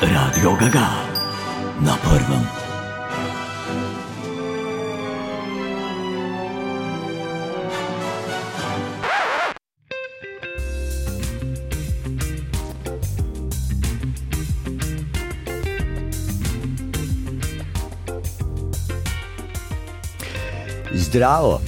Radio Gaga na prvem. Zdravo,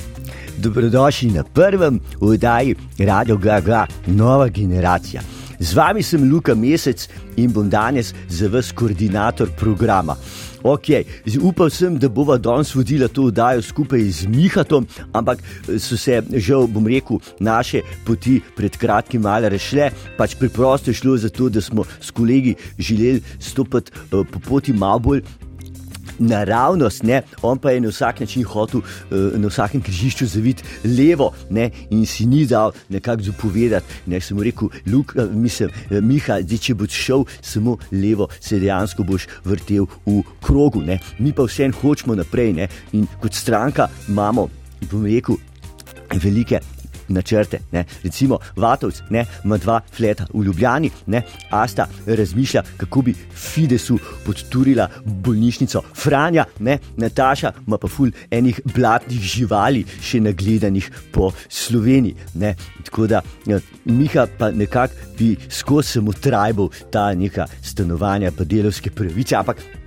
dobrodošli na prvem oddaji Radio Gaga, nova generacija. Z vami sem Luka Mesec in bom danes za vas koordinator programa. Ok, upal sem, da bova danes vodila to oddajo skupaj z Mihatom, ampak so se, žal, bom rekel, naše poti pred kratkim malo rešile. Pač preprosto je šlo za to, da smo s kolegi želeli stopiti uh, po poti malo bolj naravnost, ne? on pa je na vsak način hotel uh, na vsakem križišču zaviti levo ne? in si ni dal nekako zapovedati. Ne sem rekel, Luk, uh, mislim, uh, Miha, zdaj, če boš šel samo levo, se dejansko boš vrtel v krogu. Ne? Mi pa vsem hočemo naprej ne? in kot stranka imamo, bom rekel, velike načrte. Ne. Recimo, Vatovc ne, ima dva fleta v Ljubljani, ne, Asta razmišlja, kako bi Fidesu podturila bolnišnico Franja, ne, Nataša ima pa ful enih blatnih živali, še nagledanih po Sloveniji. Ne. Tako da ja, Miha pa nekako bi skozi samo trajbal ta neka stanovanja, pa delovske pravice. Ampak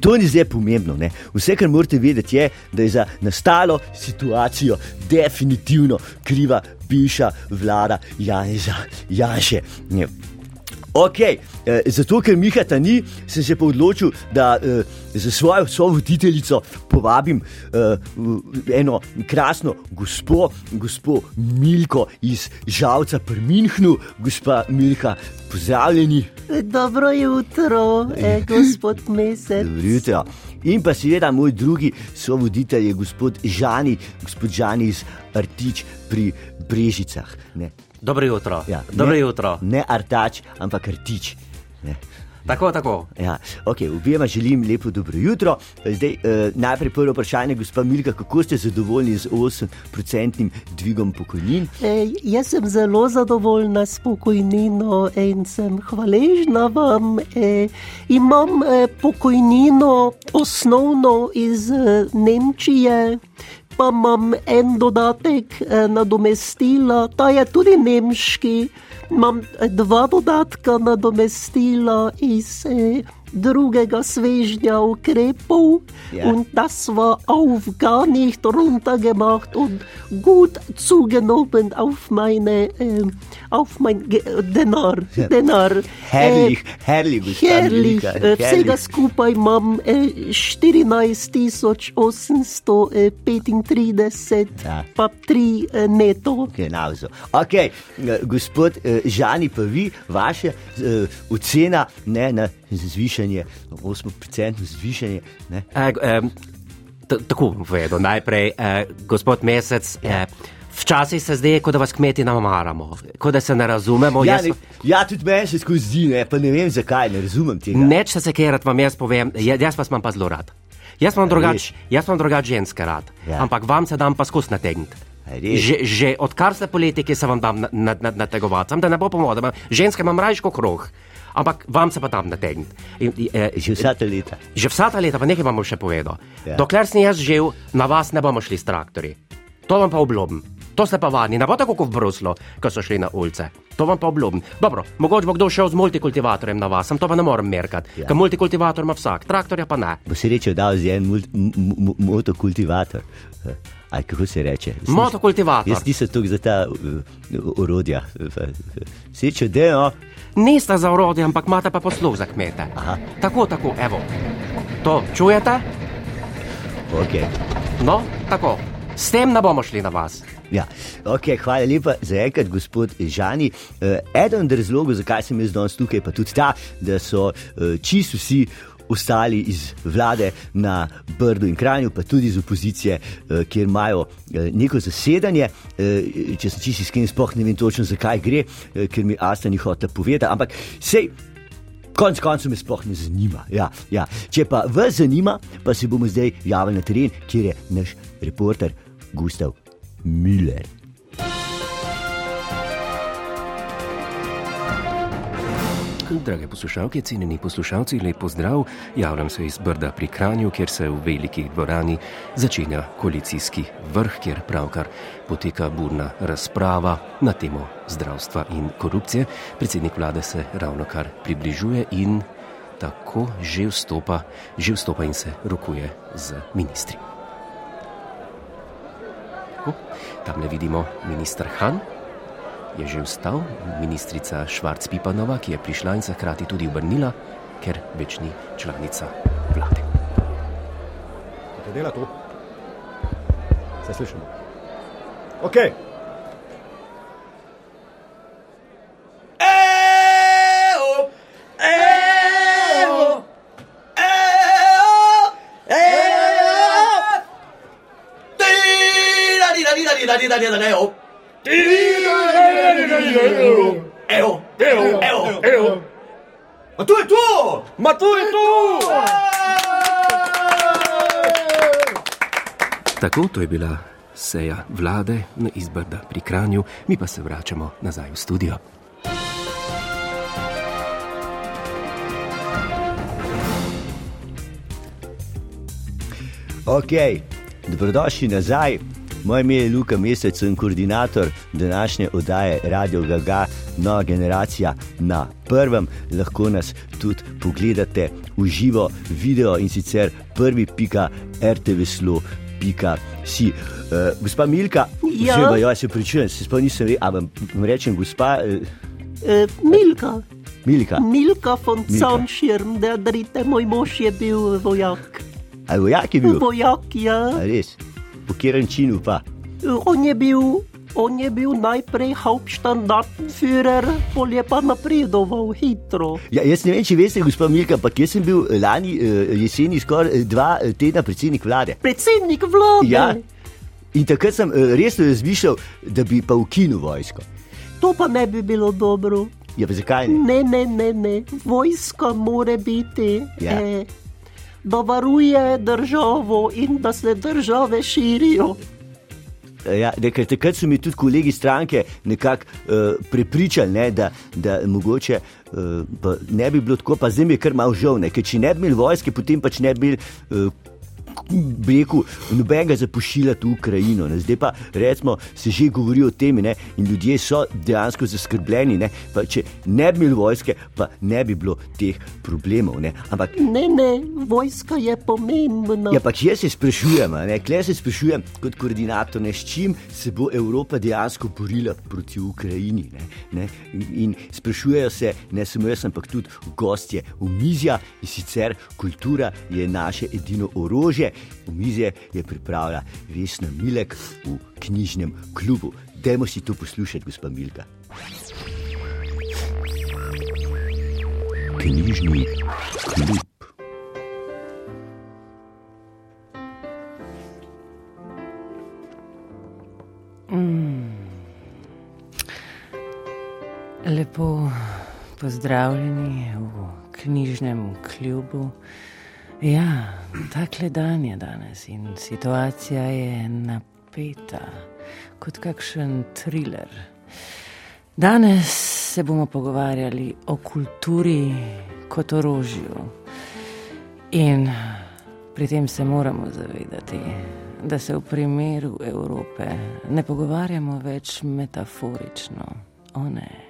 To ni zdaj pomembno. Ne? Vse, kar morate vedeti, je, da je za nastalo situacijo definitivno kriva bivša vlada Janeza Janša. Ok, eh, zato ker Miha ta ni, sem se pa odločil, da eh, za svojo sovoditeljico povabim eh, eno krasno gospo, gospo Milko iz Žalca pri Minhnu, gospa Milka, pozdravljeni. Dobro jutro, eh, gospod Mesec. Dobro jutro. In pa seveda moj drugi sovoditelj je gospod Žani, gospod Žani iz Artič pri Brežicah. Ne. Dobro jutro. Ja, Dobro ne, jutro. Ne artač, ampak artič. Ne. Tako, tako. Ja, okay, Obema želim lepo dobro jutro. Zdaj, eh, najprej prvo vprašanje, gospa Milka, kako ste zadovoljni z 8-procentnim dvigom pokojnin? E, jaz sem zelo zadovoljna s pokojnino in sem hvaležna vam. E, imam e, pokojnino osnovno iz e, Nemčije. Pa imam en dodatek eh, nadomestila, ta je tudi nemški. Imam eh, dva dodatka nadomestila iz eh, drugega svežnja ukrepov. Ja. Und das war auf gar nicht runtergemacht und gut zugenommen auf meine, äh, auf mein Ge Denar. Ja. Denar. Herrlich, herrlich, gospa herrlich. Äh, Vsega herrlich. skupaj imam äh, 14.835, Ja. pa 3 äh, neto. Genau so. Ok, eh, gospod eh, Žani, pa vi, vaša eh, ocena ne, na zvišanje, 8-procentno zvišanje. Ne? E, e, t- tako bom povedal. Najprej, e, gospod Mesec, e, včasih se zdi, kot da vas kmeti namaramo, kot da se ne razumemo. Ja, Jaz- ne, ja, tudi meni se skozi zdi, ne, pa ne vem zakaj, ne razumem tega. Neč se sekerati vam jaz povem, ja- jaz vas imam pa zelo rad. Jaz imam drugač, jaz imam drugač ženske rad, Ja. ampak vam se dam pa skozi nategniti. A? Že, že odkar ste politiki, se vam dam na- na- na- nategovati, Samo da ne bo pomoč. Ženske imam rajško krog, ampak vam se pa dam nategniti. In, eh, Že vsa ta leta. Že vsa ta leta, pa nekaj vam bom še povedal. Ja. Dokler sem jaz živ, na vas ne bomo šli s traktorji. To vam pa obljubim. To ste pa varni, ne bo tako kot v Bruslu, ko so šli na ulice. To vam pa obljubim. Dobro, mogoče bo kdo šel z multikultivatorjem na vas, sem to pa ne morem merkati. Ja. Ker multikultivator ima vsak, traktorja pa ne. Bo si reče, da je en mul- m- m- motokultivator. Eh, Ali kako se reče? Motokultivator. Jaz nisem tukaj za ta uh, orodja. Si reče, da je. Niste za urodje, ampak imate pa posluh za kmete. Aha. Tako, tako, evo. To čujete? Okay. No, tako. S tem ne bomo šli na vas. Ja, okay, hvala lepa za enkrat, gospod Žani. Uh, eden od razlogov, zakaj sem jaz danes tukaj, pa tudi ta, da so uh, čisto vsi ostali iz vlade na Brdu in Kranju, pa tudi iz opozicije, uh, kjer imajo uh, neko zasedanje. Uh, če sem čisto iskren, sploh ne vem točno, zakaj gre, ker mi Asta ni hotela povedati. Ampak sej. Konec koncev me sploh ne zanima. Ja, ja. Če pa vas zanima, pa se bomo zdaj javili na teren, kjer je naš reporter Gustav Müller. Drage poslušalke, cenjeni poslušalci, lep pozdrav. Javljam se iz Brda pri Kranju, kjer se v veliki dvorani začenja koalicijski vrh, kjer pravkar poteka burna razprava na temo zdravstva in korupcije. Predsednik vlade se ravno kar približuje in tako že vstopa, že vstopa in se rokuje z ministri. Tam le vidimo ministr Han, je že vstal, ministrica Švarc-Pipanova, ki je prišla in se hkrati tudi obrnila, ker več ni članica vlade. Kaj dela to? Se slišimo. Ok. Evo, evo, evo, evo. A to je to! Ma to je to! Tako to je bila seja vlade na izbrda pri Kranju, mi pa se vračamo nazaj v studio. Ok, dobrodošli nazaj. Moje ime je Luka Mesec, sem koordinator današnje oddaje Radio Gaga, nova generacija na prvem. Lahko nas tudi pogledate v živo video in sicer prvi pika rtvslo.com. Si, uh, gospa Milka, Ja. oziroma, ja, se pričujem, se sploh nisem vedel, ampak vam rečem, gospa uh, E, Milka, Milka, Milka von. Sanschirm, der dritte, moj mož je bil vojak. ali vojak je bil? Vojak, ja. A res, po katerem činu pa? On je bil, on je bil najprej Hauptstandardführer, pol je pa napredoval hitro. Ja, jaz ne vem, če veste, gospod Milka, ampak jaz sem bil lani uh, jeseni skoraj eh, dva eh, tedna predsednik vlade. Predsednik vlade. Ja. In takrat sem resno razmišljal, da bi pa ukinil vojsko. To pa ne bi bilo dobro. Ja, zakaj ne? Ne, ne, ne, ne. Vojska mora biti, Ja. eh, da varuje državo in da se države širijo. Ja, ne, ker takrat so mi tudi kolegi stranke nekako uh, prepričali, ne, da, da mogoče uh, ne bi bilo tako, pa zdaj mi je kar malo žal, ne, ker če ne bi imeli vojske, potem pač ne bi imeli. Uh, Rekel, nobenega za pošiljati v Ukrajino. Ne. Zdaj pa recimo, se že govori o tem, ne, in ljudje so dejansko zaskrbljeni. Ne, pa če ne bi imeli vojske, pa ne bi bilo teh problemov. Ne. Ampak Ne, ne, vojska je pomembna. Ja, pač jaz se sprašujem, ne, klej se sprašujem kot koordinator, ne, s čim se bo Evropa dejansko borila proti Ukrajini. Ne, ne, in, in sprašujejo se ne samo jaz, ampak tudi gostje v mizja in sicer kultura je naše edino orožje. V mizje je pripravila Vesna Milek v knjižnem klubu. Dajmo si to poslušati, gospod Milka. Knjižni klub. Lepo pozdravljeni v knjižnem klubu. Ja, takle dan je danes in situacija je napeta, kot kakšen thriller. Danes se bomo pogovarjali o kulturi kot orožju. In pri tem se moramo zavedati, da se v primeru Evrope ne pogovarjamo več metaforično. O ne.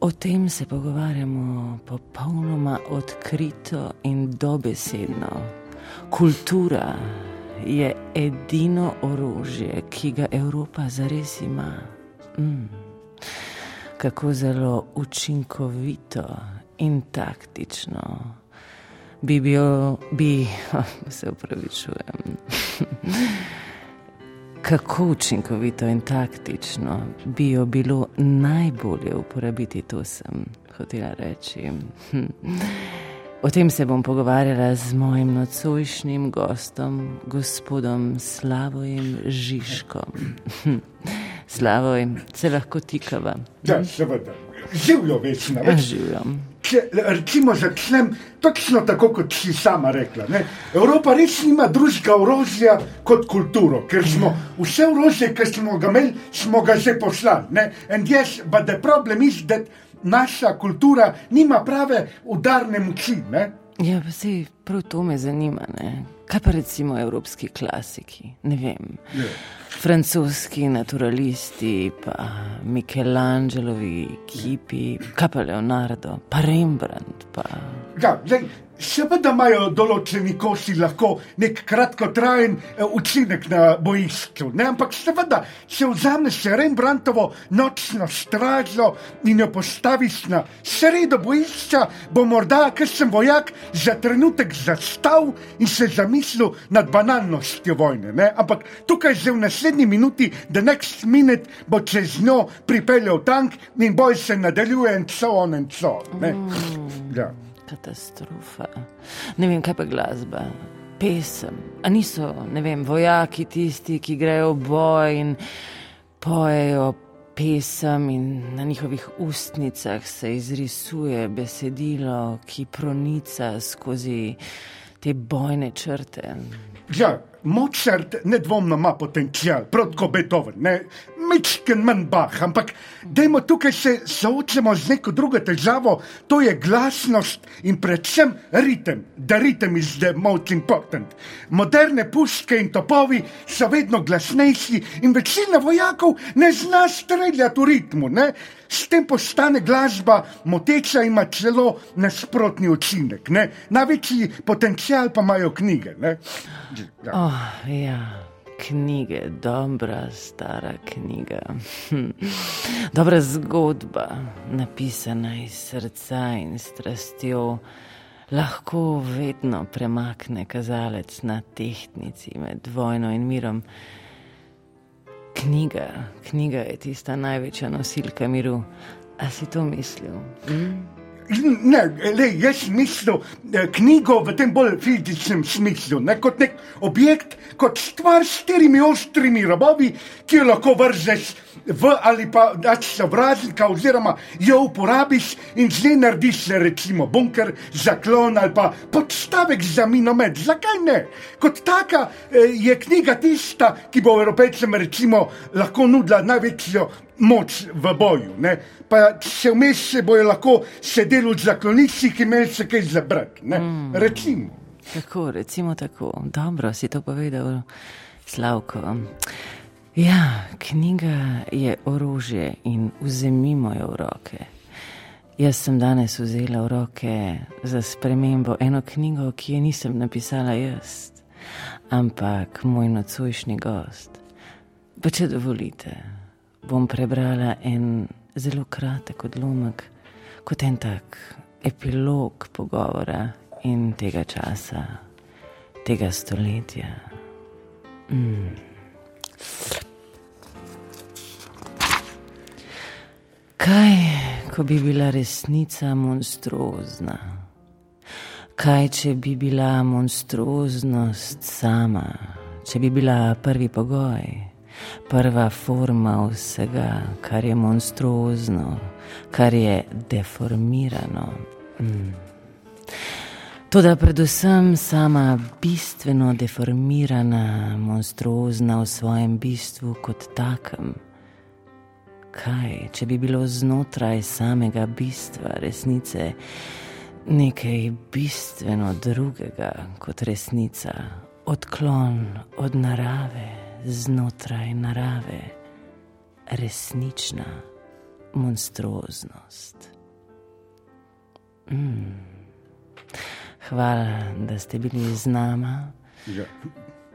O tem se pogovarjamo popolnoma odkrito in dobesedno. Kultura je edino orožje, ki ga Evropa zares ima. Mm. Kako zelo učinkovito in taktično bi bil, bi, se upravičujem. Kako učinkovito in taktično bi jo bilo najbolje uporabiti, to sem hotela reči. Hm. O tem se bom pogovarjala z mojim nocojšnjim gostom, gospodom Slavojem Žižkom. Hm. Slavoj, se lahko tikava. Ja, seveda. Živijo večno. Več. Če recimo začnem točno tako, kot si sama rekla. Ne? Evropa res nima drugega orožja kot kulturo, ker smo vse orožje, ki smo ga imeli, smo ga že poslali. ne. And yes, but the problem is that naša kultura nima prave udarne moči. Ne? Ja, pa se prav to me zanima. Ne? Kaj pa recimo evropski klasiki? Ne vem. Ja. Francoski naturalisti, pa Michelangelovi kipi, kaj pa Leonardo, pa Rembrandt. Pa... Ja, zdaj, seveda imajo določeni kosi lahko nek kratkotrajen eh, učinek na bojišču, ne? ampak seveda, če vzameš Rembrandtovo nočno stražo in jo postaviš na sredo bojišča, bo morda kakšen vojak za trenutek zastal in se zamislil nad banalnostjo vojne. Ne? Ampak tukaj že v naslednji minuti, the next minute, bo čez njo pripeljal tank in boj se nadaljuje in so on in so. Ne? Ja. Katastrofa. Ne vem, kaj pa glasba, pesem. A niso, ne vem, vojaki tisti, ki grejo v boj in pojejo pesem, in na njihovih ustnicah se izrisuje besedilo, ki pronica skozi te bojne črte. Ja, Mozart nedvomno ima potencial, prav kot Beethoven, ne mečken manj bah, ampak dajmo tukaj se soočamo z neko drugo težavo, to je glasnost in predvsem ritem. The ritem is the most important. Moderne puške in topovi so vedno glasnejši in večina vojakov ne zna streljati v ritmu. Ne? S tem postane glasba moteča in ima celo nasprotni učinek. Ne? Največji potencial pa imajo knjige. Ne? Ja. Oh, ja. Knjige, dobra, stara knjiga. Dobra zgodba, napisana iz srca in strastjo, lahko vedno premakne kazalec na tehtnici med vojno in mirom. Knjiga, knjiga je tista največja nosilka miru. A si to mislil? Hm? Ne, le, jaz mislim eh, knjigo v tem bolj fizičnem smislu, ne kot nek objekt, kot stvar s štirimi ostrimi robovi, ki jo lahko vržeš v ali pa daš sovražnika, oziroma jo uporabiš in z njej narediš recimo bunker, zaklon ali pa podstavek za minomet. Zakaj ne? Kot taka eh, je knjiga tista, ki bo Evropejcem recimo lahko nudila največjo moč v boju. Ne? Pa še vmes se bojo lahko sedeli v zakloniščih, ki imajo se kaj zabrati. Mm. Recimo. Tako, recimo tako. Dobro si to povedal, Slavko. Ja, knjiga je orožje in vzemimo jo v roke. Jaz sem danes vzela v roke za spremembo eno knjigo, ki je nisem napisala jaz, ampak moj nocojšnji gost. Pa če dovolite, bom prebrala en zelo kratek odlomek, kot en tak epilog pogovora in tega časa, tega stoletja. Mm. Kaj, ko bi bila resnica monstruozna? Kaj, če bi bila monstruoznost sama, če bi bila prvi pogoj, prva forma vsega, kar je monstruozno, kar je deformirano? Mm. Toda predvsem sama bistveno deformirana, monstruozna v svojem bistvu kot takem kaj, če bi bilo znotraj samega bistva resnice nekaj bistveno drugega kot resnica, odklon od narave, znotraj narave, resnična monstruoznost. Mm. Hvala, da ste bili z nama. Ja.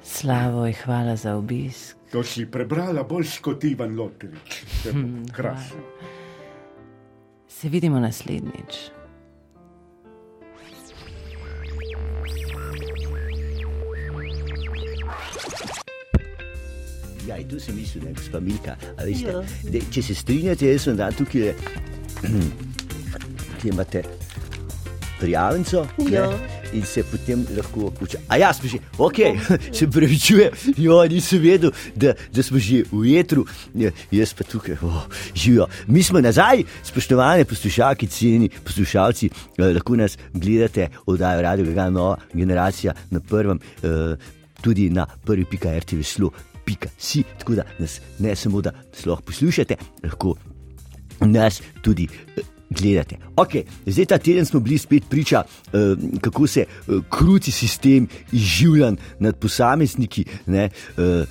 Slavo in hvala za obisk. To si prebrala bolj kot Ivan Lotrič. Krasno. Se vidimo naslednjič. Ja, in tu sem mislil, je gospa Milka. Veste, ja. dej, če se strinjate, jaz sem dan tukaj, ki imate prijavnico. ne, Ja. In se potem lahko vključi. A ja, smo že, ok, se pravi, čuje, jo nisem vedel, da, da smo že v jetru, ja, jaz pa tukaj, oh, živijo. Mi smo nazaj, spoštovane poslušalke, ceni poslušalci, eh, lahko nas gledate, oddajo Radio Gaga, nova generacija na prvem, eh, tudi na prvi pika RTV slo. Pika si, tako da nas ne samo, da sploh poslušate, lahko nas tudi eh, gledate. Okay, zdaj ta teden smo bili spet priča, uh, kako se uh, kruti sistem izživljanj nad posamezniki. Ne, uh,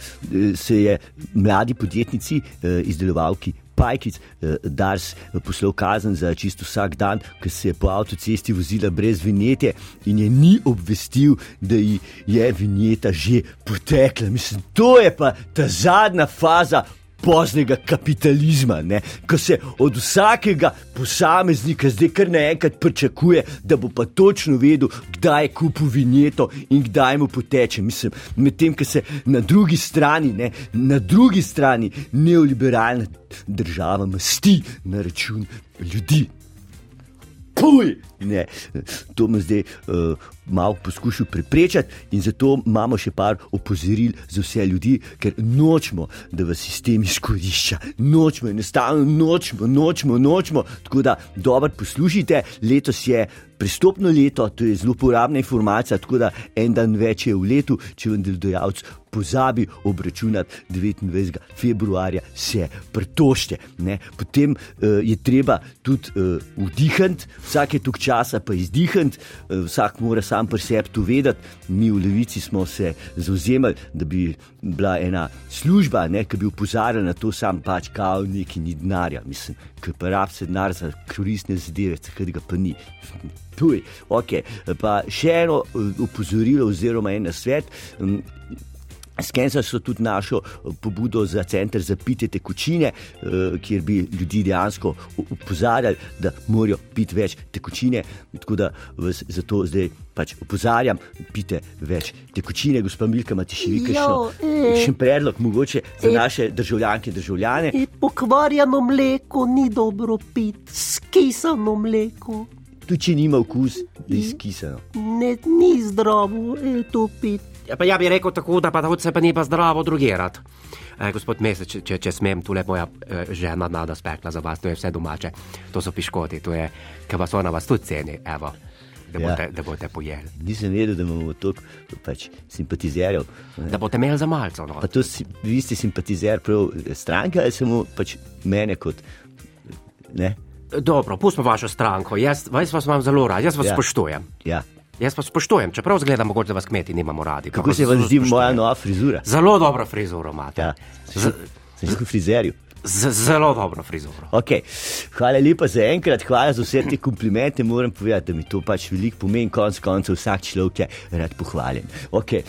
se je mladi podjetnici, uh, izdelovalki. Pajkic, Dars, poslal kazen za čisto vsak dan, ker se je po avtocesti vozila brez vinjete in je ni obvestil, da ji je vinjeta že potekla. Mislim, to je pa ta zadnja faza poznega kapitalizma, ne? ko se od vsakega posameznika zdaj kar naenkrat pričakuje, da bo pa točno vedel, kdaj je kupil vinjeto in kdaj mu poteče. Mislim, medtem, ko se na drugi strani, ne, na drugi strani neoliberalna država masti na račun ljudi. Puj! Ne, to me zdaj uh, malo poskušal preprečati, in zato imamo še par opozoril za vse ljudi, ker nočemo, da v sistem izkorišča. Nočemo, enostavno nočemo, nočemo, nočemo. Tako da dobro poslušajte, letos je. Pristopno leto, to je zelo uporabna informacija, tako da en dan več je v letu, če vam delodajalec pozabi obračunati 29. februarja, se pritožite. Potem uh, je treba tudi uh, vdihati, vsake tuk časa pa izdihniti, uh, vsak mora sam pri sebi to vedeti. Mi v Levici smo se zauzemali, da bi bila ena služba, ne, ki bi upozarjala na to, sam pač kao neki ni denarja, mislim, ki pa rab se denar za koristne zadeve, ker ga pa ni. Tuj, okay. Pa še eno upozorilo, oziroma en svet. Skensa so tudi našo pobudo za center za pitje tekočine, kjer bi ljudi dejansko upozarjali, da morajo piti več tekočine. Tako da vas zato zdaj pač opozarjam, pite več tekočine. Gospa Milka, imate še vi kakšen predlog, mogoče za naše državljanke in državljane? E, pokvarjeno mleko ni dobro piti, skisano mleko. Tudi če nima okus, je skisano. Ne, ni zdravo e, to piti. Ja, pa ja bi rekel tako, da pa se pa ni pa zdravo drugirati. Eh, gospod Mesec, če, če, če smem, tu le moja eh, žena nada spekla za vas, to je vse domače, to so piškoti, to je, ker vas ona vas tudi ceni, evo, da, boste, ja. da boste pojeli. Nisem vedel, da imamo toliko pač, simpatizerjev. Da boste imeli za malce. No. Pa to si, vi ste simpatizer prav stranke ali samo pač mene kot. Ne? Dobro, pustimo vašo stranko, jaz, jaz vas imam zelo rad, jaz vas Ja. spoštujem. Ja. Jaz vas spoštujem, čeprav zgleda, mogoče da vas kmeti nimamo radi. Kako se vam zdi moja nova frizura? Zelo dobro frizuro imate. Ja. Z, Sem že kot frizerju. Z, zelo dobro frizuro. Okay. Hvala lepa za enkrat, hvala za vse te komplimente. Moram povedati, da mi to pač veliko pomeni, konc koncev vsak človek je rad pohvaljen. Okay.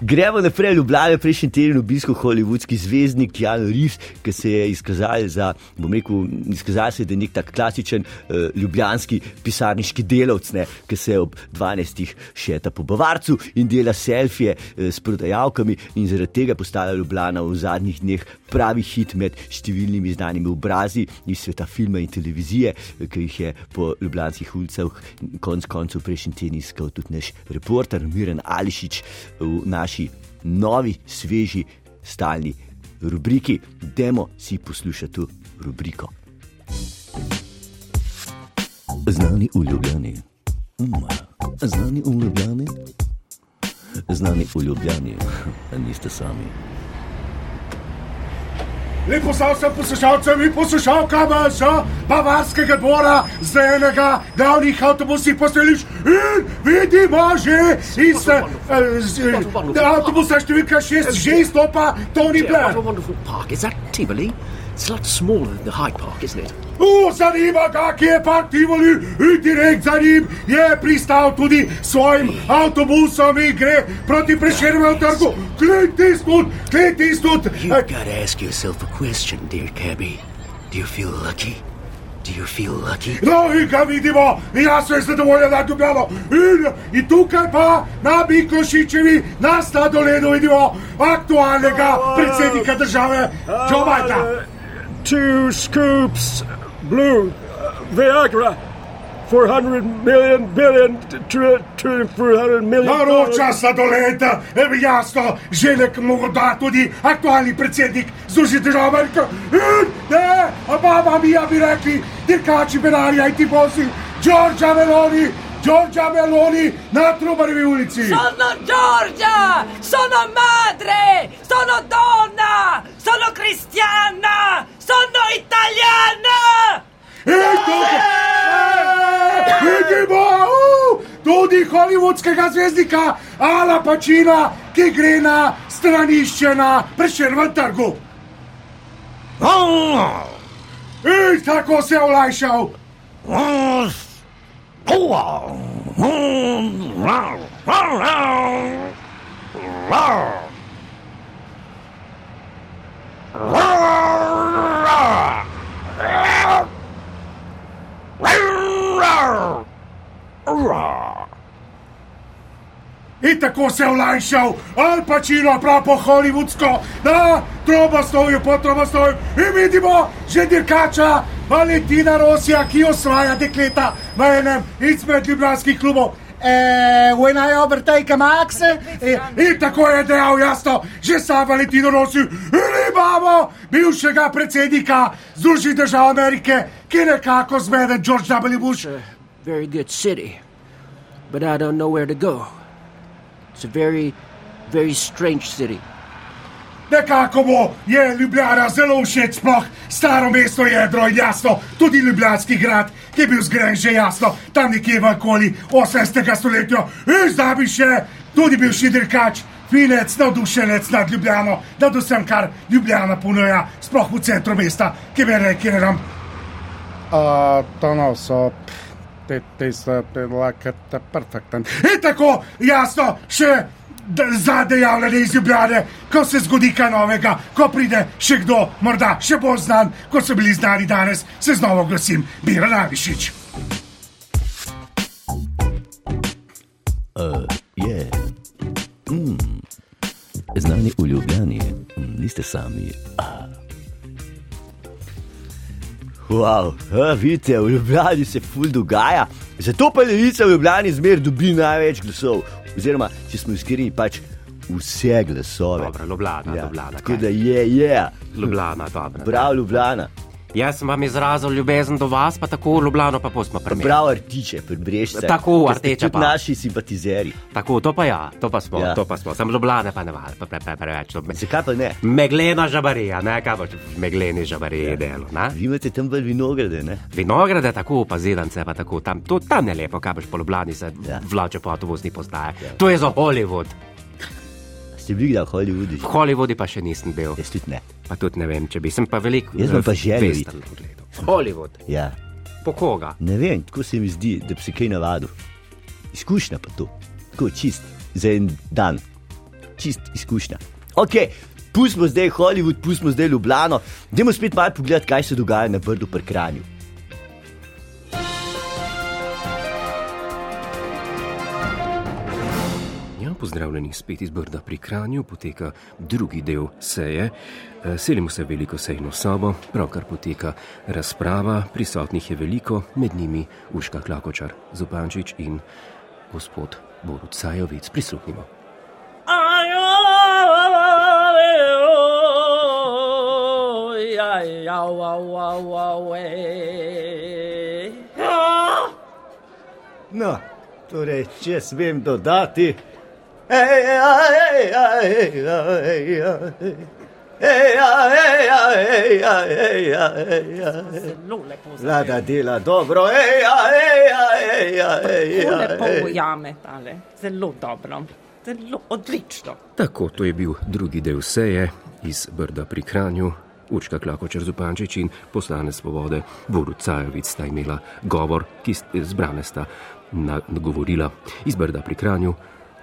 Gremo naprej, Ljubljana, prejšnji teden obiskal hollywoodski zvezdnik Jan Reeves, ki se je izkazal za, bom rekel, izkazal se, da je nek tak klasičen uh, ljubljanski pisarniški delavc, ne, ki se ob 12. šeta po Bavarcu in dela selfije uh, s prodajalkami in zaradi tega postala Ljubljana v zadnjih dneh pravi hit med številnimi znanimi obrazi iz sveta filma in televizije, ki jih je po ljubljanskih ulicah konec koncev prejšnji teden iskal tudi naš reporter Miren Ališič v naši novi, sveži, stalni rubriki. Demo si poslušati to rubriko. Znani v Ljubljani. Mm, Znani v Ljubljani. Znani v Ljubljani, niste sami. Lepo vsem poslušalcem in poslušalkam za bavarskega dvora z enega glavnih avtobusnih posteljišč in vidimo že iz eh, z- avtobusa številka 6 že izstopa Tony Blair. Is that Tivoli? It's a lot smaller than the Hyde Park, isn't it? U, zanima ga, kje je park Tivoli in direkt za njim je pristal tudi s svojim avtobusom in gre proti Prešernovemu trgu. Clint Eastwood, Clint Eastwood. You've eh, got to ask yourself a question, dear cabby. Do you feel lucky? Do you feel lucky? No, in ga vidimo, in jaz sem zadovoljen, da dobljamo. In, in tukaj pa na Miklošičevi, na Stadoledu vidimo aktualnega predsednika države, Joe Bidena. two scoops blue uh, Viagra, 400 million billion to, to 400 million. Naroča Sladoled, evo jasno, želek mu da tudi aktualni predsednik Združenih držav Amerike. In ne, a baba mi ja bi rekli, dirkači Benarja in tifosi, Giorgia Meloni, Giorgia Meloni na Trubarjevi ulici. Sono Giorgia! Sono madre! Sono donna! Sono cristiana! Holivudskega zvezdnika Ala Pačina, ki gre na stranišče na prešervem trgu. In tako se je olajšal. In tako se je olajšal, ali pa čilo prav po holivudsko, da troba stoji po troba stoji. In vidimo že dirkača Valentina Rosija, ki osvaja dekleta v enem izmed ljubljanskih klubov. Eh, when I overtake Max, eh, in tako je dejal jasno, že sam Valentino Rossi, in imamo bivšega predsednika Združenih držav Amerike, ki je nekako zmeden George W. Bush. Very good city, but I don't know where to go. It's a very, very strange city. Nekako mu je Ljubljana zelo všeč, sploh staro mesto jedro in jasno, tudi Ljubljanski grad, ki je bil zgrajen že jasno, tam nekje v okoli 18. stoletja. In zdaj bi še tudi bil šidrkač, finec, navdušenec nad Ljubljano, nad vsem, kar Ljubljana ponuja, sploh v centru mesta, ki me reke, ne vem. Uh, to no, so. Te, te so like perfekten. In tako, jasno, še zadejavljanje iz Ljubljane, ko se zgodi kaj novega, ko pride še kdo, morda še bolj znan, kot so bili znani danes, se znova oglasim, Bira Navišič. Uh, je. Mm. Znani v Ljubljani, mm, niste sami. Ah. Wow, a, vidite, v Ljubljani se ful dogaja. Zato pa levica v Ljubljani zmer dobi največ glasov. Oziroma, če smo iskreni, pač vse glasove. Dobro, Ljubljana, Ja, Ljubljana. Tako kaj? da je, je. Ljubljana, dobro. Prav Ljubljana. Jaz sem vam izrazil ljubezen do vas, pa tako Ljubljano pa pri meni. Prav artiče, predbrežce. Tako, tudi pa. naši simpatizeri. Tako, to pa ja, to pa smo, Ja. to pa smo. Sem Ljubljana pa ne var, pa pre, pre, preveč. to me- Zakaj pa ne? Meglena žabarija, ne, kaj boš v megleni žabariji ja. delo, ne? Vi imate tam bolj vinograde, ne? Vinograde tako, pa zidance pa tako, tam, to, tam je lepo, kaj boš po Ljubljani se Ja. vlače po avtobusni postaji. Ja. To je za Hollywood. Ste bili kdaj v Hollywoodu? V Hollywoodi pa še nisem bil, Jaz tudi ne. pa tudi ne vem, če bi sem pa veliko. Jaz imam pa western gledal. Hollywood, Ja. po koga? Ne vem, tako se mi zdi, da bi se kaj navadil. Izkušnja pa to, tako čist za en dan, čist izkušnja. Ok, pustimo zdaj Hollywood, pustimo zdaj Ljubljano, dajmo spet malo pogledati, kaj se dogaja na Brdu pri Kranju. Pozdravljeni spet iz Brda pri Kranju, poteka drugi del seje. Eh, Selimo se v veliko sejno sobo, pravkar poteka razprava, prisotnih je veliko, med njimi Urška Klakočar, Zupančič in gospod Borut Sajovic. Prisluhnimo. No, torej, če smem dodati. Vlada dela dobro, lepo ujame tale, zelo dobro, zelo odlično. Tako, to je bil drugi del seje iz Brda pri Kranju. Urška Klakočar Zupančič in poslanec svobode Borut Cajovic sta imela govor, ki zbrane sta nagovorila iz Brda pri Kranju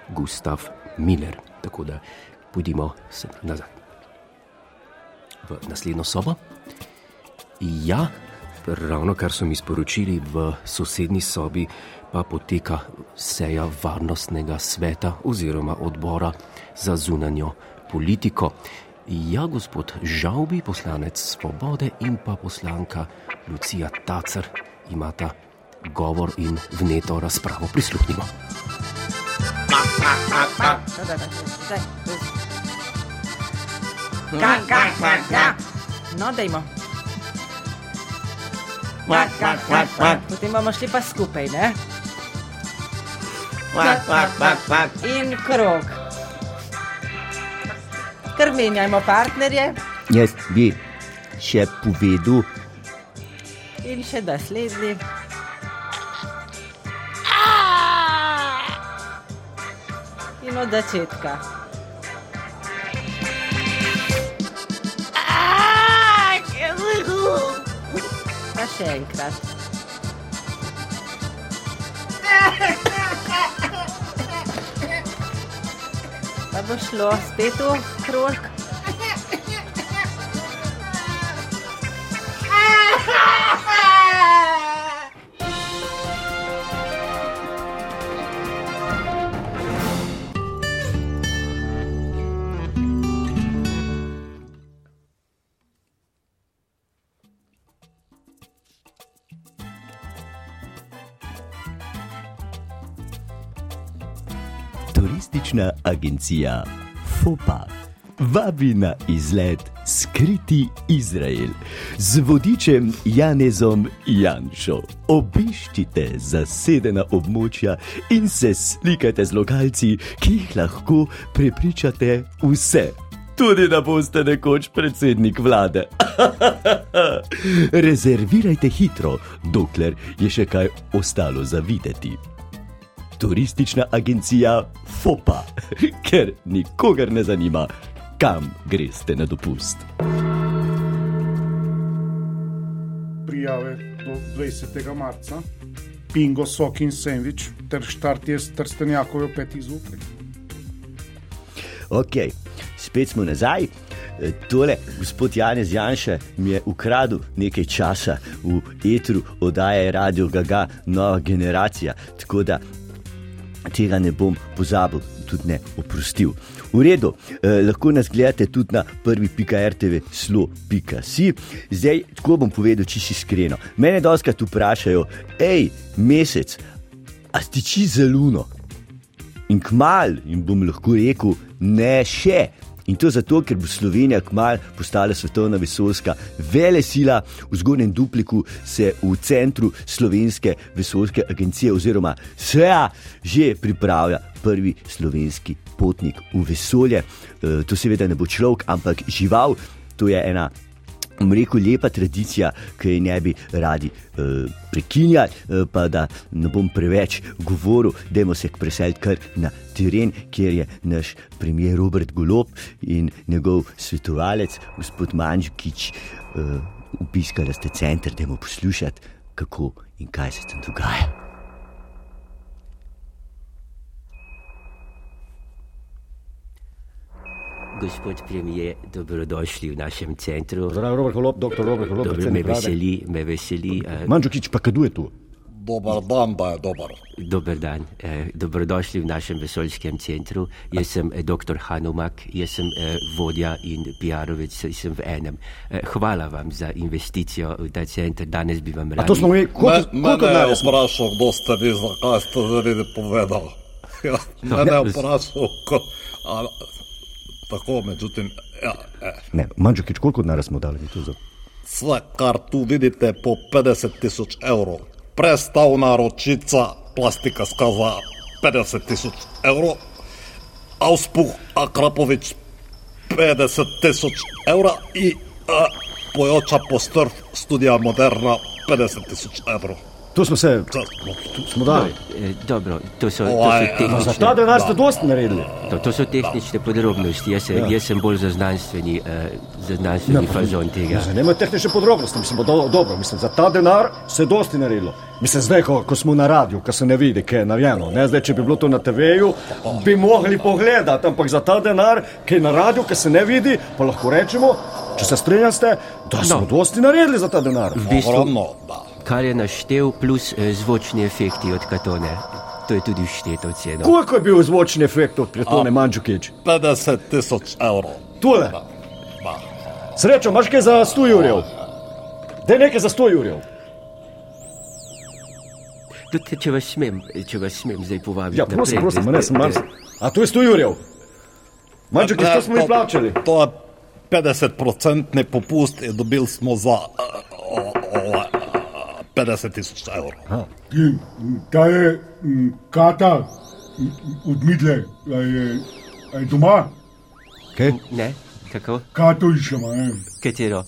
Gustav Miller. Tako da pojdimo se nazaj v naslednjo sobo. Ja, ravno kar so mi sporočili v sosednji sobi, pa poteka seja varnostnega sveta oziroma odbora za zunanjo politiko. Ja, gospod Žavbi, poslanec Svobode in pa poslanka Lucija Tacer imata govor in vneto razpravo. Prisluhnimo. Ga, ga, ga, ga. No, dajmo. Potem bomo šli pa skupaj, ne? In krog. Kar menjajmo partnerje Jaz bi še povedal, in še naslednji. Od začetka. Pa še enkrat. Pa bo šlo spet v krog. Agencija FOPA vabi na izlet Skriti Izrael z vodičem Janezom Janšo. Obiščite zasedena območja in se slikajte z lokalci, ki jih lahko prepričate vse. Tudi da boste nekoč predsednik vlade. Rezervirajte hitro, dokler je še kaj ostalo za videti turistična agencija FOPA, ker nikogar ne zanima, kam greste na dopust. Prijave do 20. marca, pingo, sok in sendvič, ter štart je strstenjakov v petih zjutraj. Ok, spet smo nazaj. E, Tole, gospod Janez Janša, mi je ukradel nekaj časa v etru oddaje Radio Gaga, nova generacija. Tako da tega ne bom pozabil, tudi ne oprostil. V redu, eh, lahko nas gledate tudi na prvi.rtv slo.si. Zdaj, tako bom povedal, če si iskreno. Mene doskrat vprašajo, hej, mesec, a stiči za luno? In kmal jim bom lahko rekel, ne še. In to zato, ker bo Slovenija kmalo postala svetovna vesoljska vele sila. V zgornjem dupliku se v centru slovenske vesoljske agencije oziroma SEA že pripravlja prvi slovenski potnik v vesolje. E, to seveda ne bo človek, ampak žival. To je ena Mreko lepa tradicija, ki je ne bi radi uh, prekinjali, uh, pa da ne bom preveč govoril, da se preseliti kar na teren, kjer je naš premijer Robert Golop in njegov svetovalec, gospod Manžkič, uh, upiskali ste center, da bomo poslušali, kako in kaj se tam dogaja. Gospod premijer, dobrodošli v našem centru. Zdravo, Robert Holop, doktor Robert Holop. Dobro, me veseli, me veseli. Uh, Manžukič, pa kdo je tu? Dobar dan, da je dober. Dober dan, eh, dobrodošli v našem vesoljskem centru. Jaz sem eh, dr. Hanumak, jaz sem eh, vodja in PR-ovec, sem v enem. Eh, hvala vam za investicijo v ta center, danes bi vam rad. A to smo mi, koliko, Me, je denarja smo? vprašal, kdo ste vi, zakaj ste zaradi povedal. Ja, mene je vprašal, ko, a, tako, međutim, ja, eh, Ne, Manžukič, koliko denarja smo dali mi tu za? sve, kar tu vidite, po 50 tisoč evrov. Prestavna ročica, plastika skaza 50 tisoč evrov, auspuh Akrapovič 50 tisoč evra i a, pojoča postrv studija Moderna 50 tisoč evrov. Tu smo se, To- tu smo dali. Eh, dobro, to so, to so eh, tehnične. Za ta denar ste dosti naredili. To, to so tehnične podrobnosti, jaz, ja. jaz sem bolj za znanstveni, uh, za znanstveni Ne, fazon tega. Ne zanimajo tehnične podrobnosti, mislim, bo do, dobro, mislim, za ta denar se dosti naredilo. Mislim, zdaj, ko, ko smo na radiju, ko se ne vidi, kaj je narejeno. Ne, zdaj, če bi bilo to na TV-ju, bi mogli pogledati, ampak za ta denar, ki je na radiju, ki se ne vidi, pa lahko rečemo, če se strinjate, da smo No. no. dosti naredili za ta denar. V bistvu, Ogromno, da. Kar je naštel, plus eh, zvočni efekti od katone, to je tudi všteto ceno. Koliko je bil zvočni efekt od Pletone Manžukič? 50 tisoč evrov. Tule. Da. Srečo, imaš kaj za 100 jurjev? Daj nekaj za 100 jurjev. Tudi, če vas smem, če vas smem zdaj povabiti. Ja, prosim, naprej, prosim, ne sem mar. A tu je 100 jurjev. Manžukič, to smo mi plačali. To je 50-procentni popust in dobili smo za 40 tisoč evrov. Aha. Ta je m, kata mm, od Midle, a je, a je doma. Kaj? Ne, kako? Kato išema. Katero?